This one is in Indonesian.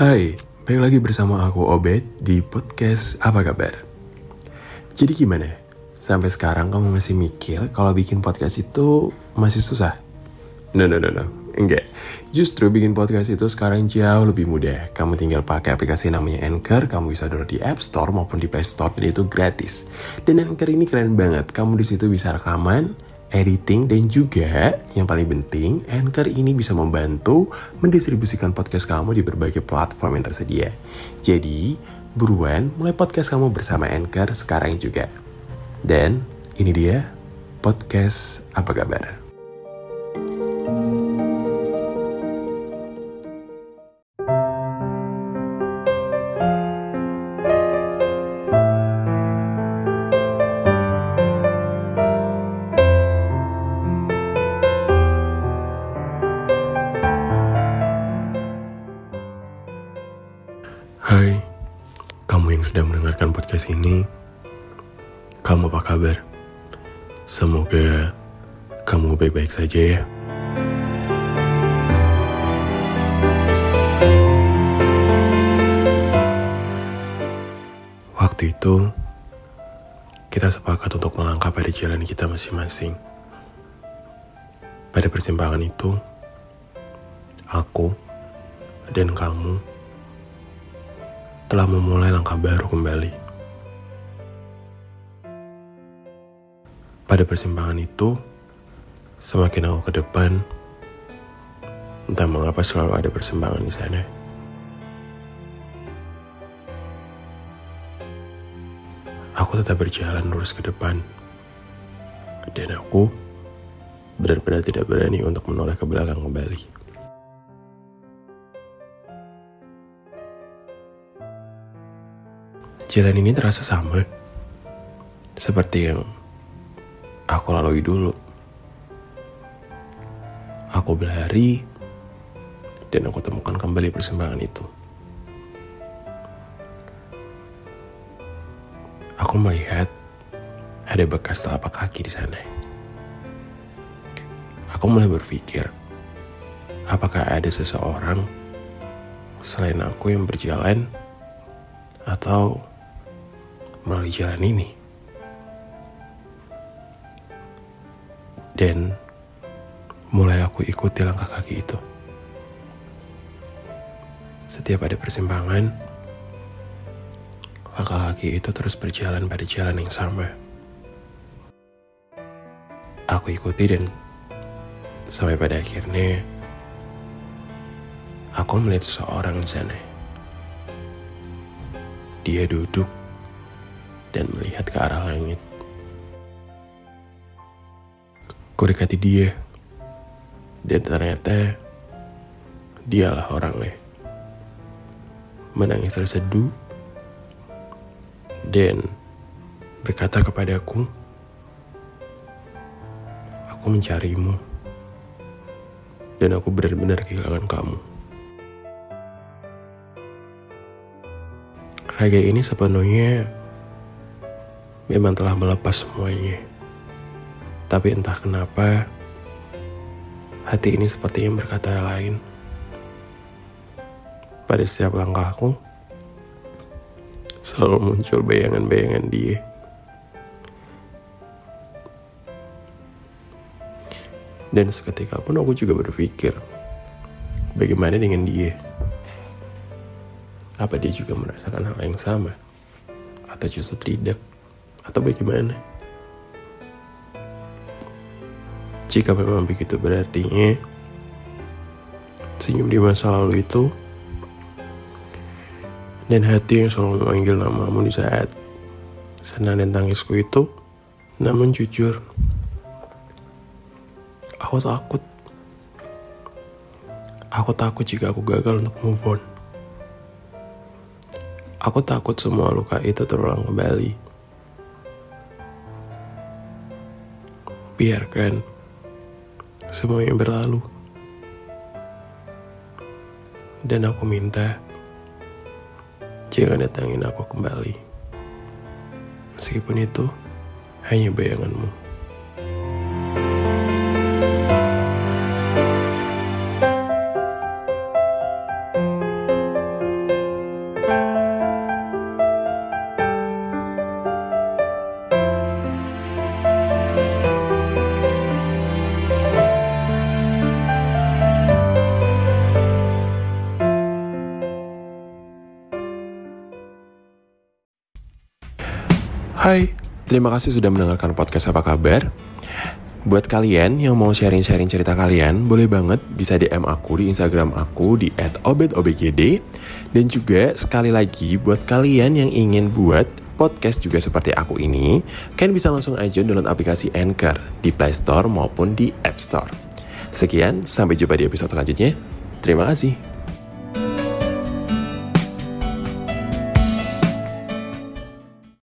Hai, balik lagi bersama aku Obed di podcast Apa Kabar. Jadi gimana? Sampai sekarang kamu masih mikir kalau bikin podcast itu masih susah? No, no, no, no. Enggak. Justru bikin podcast itu sekarang jauh lebih mudah. Kamu tinggal pakai aplikasi namanya Anchor, kamu bisa download di App Store maupun di Play Store dan itu gratis. Dan Anchor ini keren banget. Kamu di situ bisa rekaman, editing, dan juga yang paling penting, Anchor ini bisa membantu mendistribusikan podcast kamu di berbagai platform yang tersedia. Jadi, buruan mulai podcast kamu bersama Anchor sekarang juga. Dan ini dia podcast apa kabar? Hai, kamu yang sedang mendengarkan podcast ini, kamu apa kabar? Semoga kamu baik-baik saja ya. Waktu itu, kita sepakat untuk melangkah pada jalan kita masing-masing. Pada persimpangan itu, aku dan kamu telah memulai langkah baru kembali. Pada persimpangan itu, semakin aku ke depan, entah mengapa selalu ada persimpangan di sana. Aku tetap berjalan lurus ke depan, dan aku benar-benar tidak berani untuk menoleh ke belakang kembali. Jalan ini terasa sama seperti yang aku lalui dulu. Aku berlari dan aku temukan kembali persembahan itu. Aku melihat ada bekas telapak kaki di sana. Aku mulai berpikir, apakah ada seseorang selain aku yang berjalan atau melalui jalan ini. Dan mulai aku ikuti langkah kaki itu. Setiap ada persimpangan, langkah kaki itu terus berjalan pada jalan yang sama. Aku ikuti dan sampai pada akhirnya aku melihat seseorang di sana. Dia duduk dan melihat ke arah langit. Ku dekati dia, dan ternyata dialah orangnya. Menangis terseduh, dan berkata kepadaku, Aku mencarimu, dan aku benar-benar kehilangan kamu. Raga ini sepenuhnya memang telah melepas semuanya. Tapi entah kenapa, hati ini sepertinya berkata lain. Pada setiap langkahku, selalu muncul bayangan-bayangan dia. Dan seketika pun aku juga berpikir, bagaimana dengan dia? Apa dia juga merasakan hal yang sama? Atau justru tidak? Atau bagaimana? Jika memang begitu berartinya senyum di masa lalu itu dan hati yang selalu memanggil namamu di saat senang dan tangisku itu namun jujur aku takut. Aku takut jika aku gagal untuk move on. Aku takut semua luka itu terulang kembali biarkan semua yang berlalu. Dan aku minta jangan datangin aku kembali. Meskipun itu hanya bayanganmu. Hai, terima kasih sudah mendengarkan podcast apa kabar. Buat kalian yang mau sharing-sharing cerita kalian, boleh banget bisa DM aku di Instagram aku di @obetobgd. Dan juga sekali lagi buat kalian yang ingin buat podcast juga seperti aku ini, kalian bisa langsung aja download aplikasi Anchor di Play Store maupun di App Store. Sekian, sampai jumpa di episode selanjutnya. Terima kasih.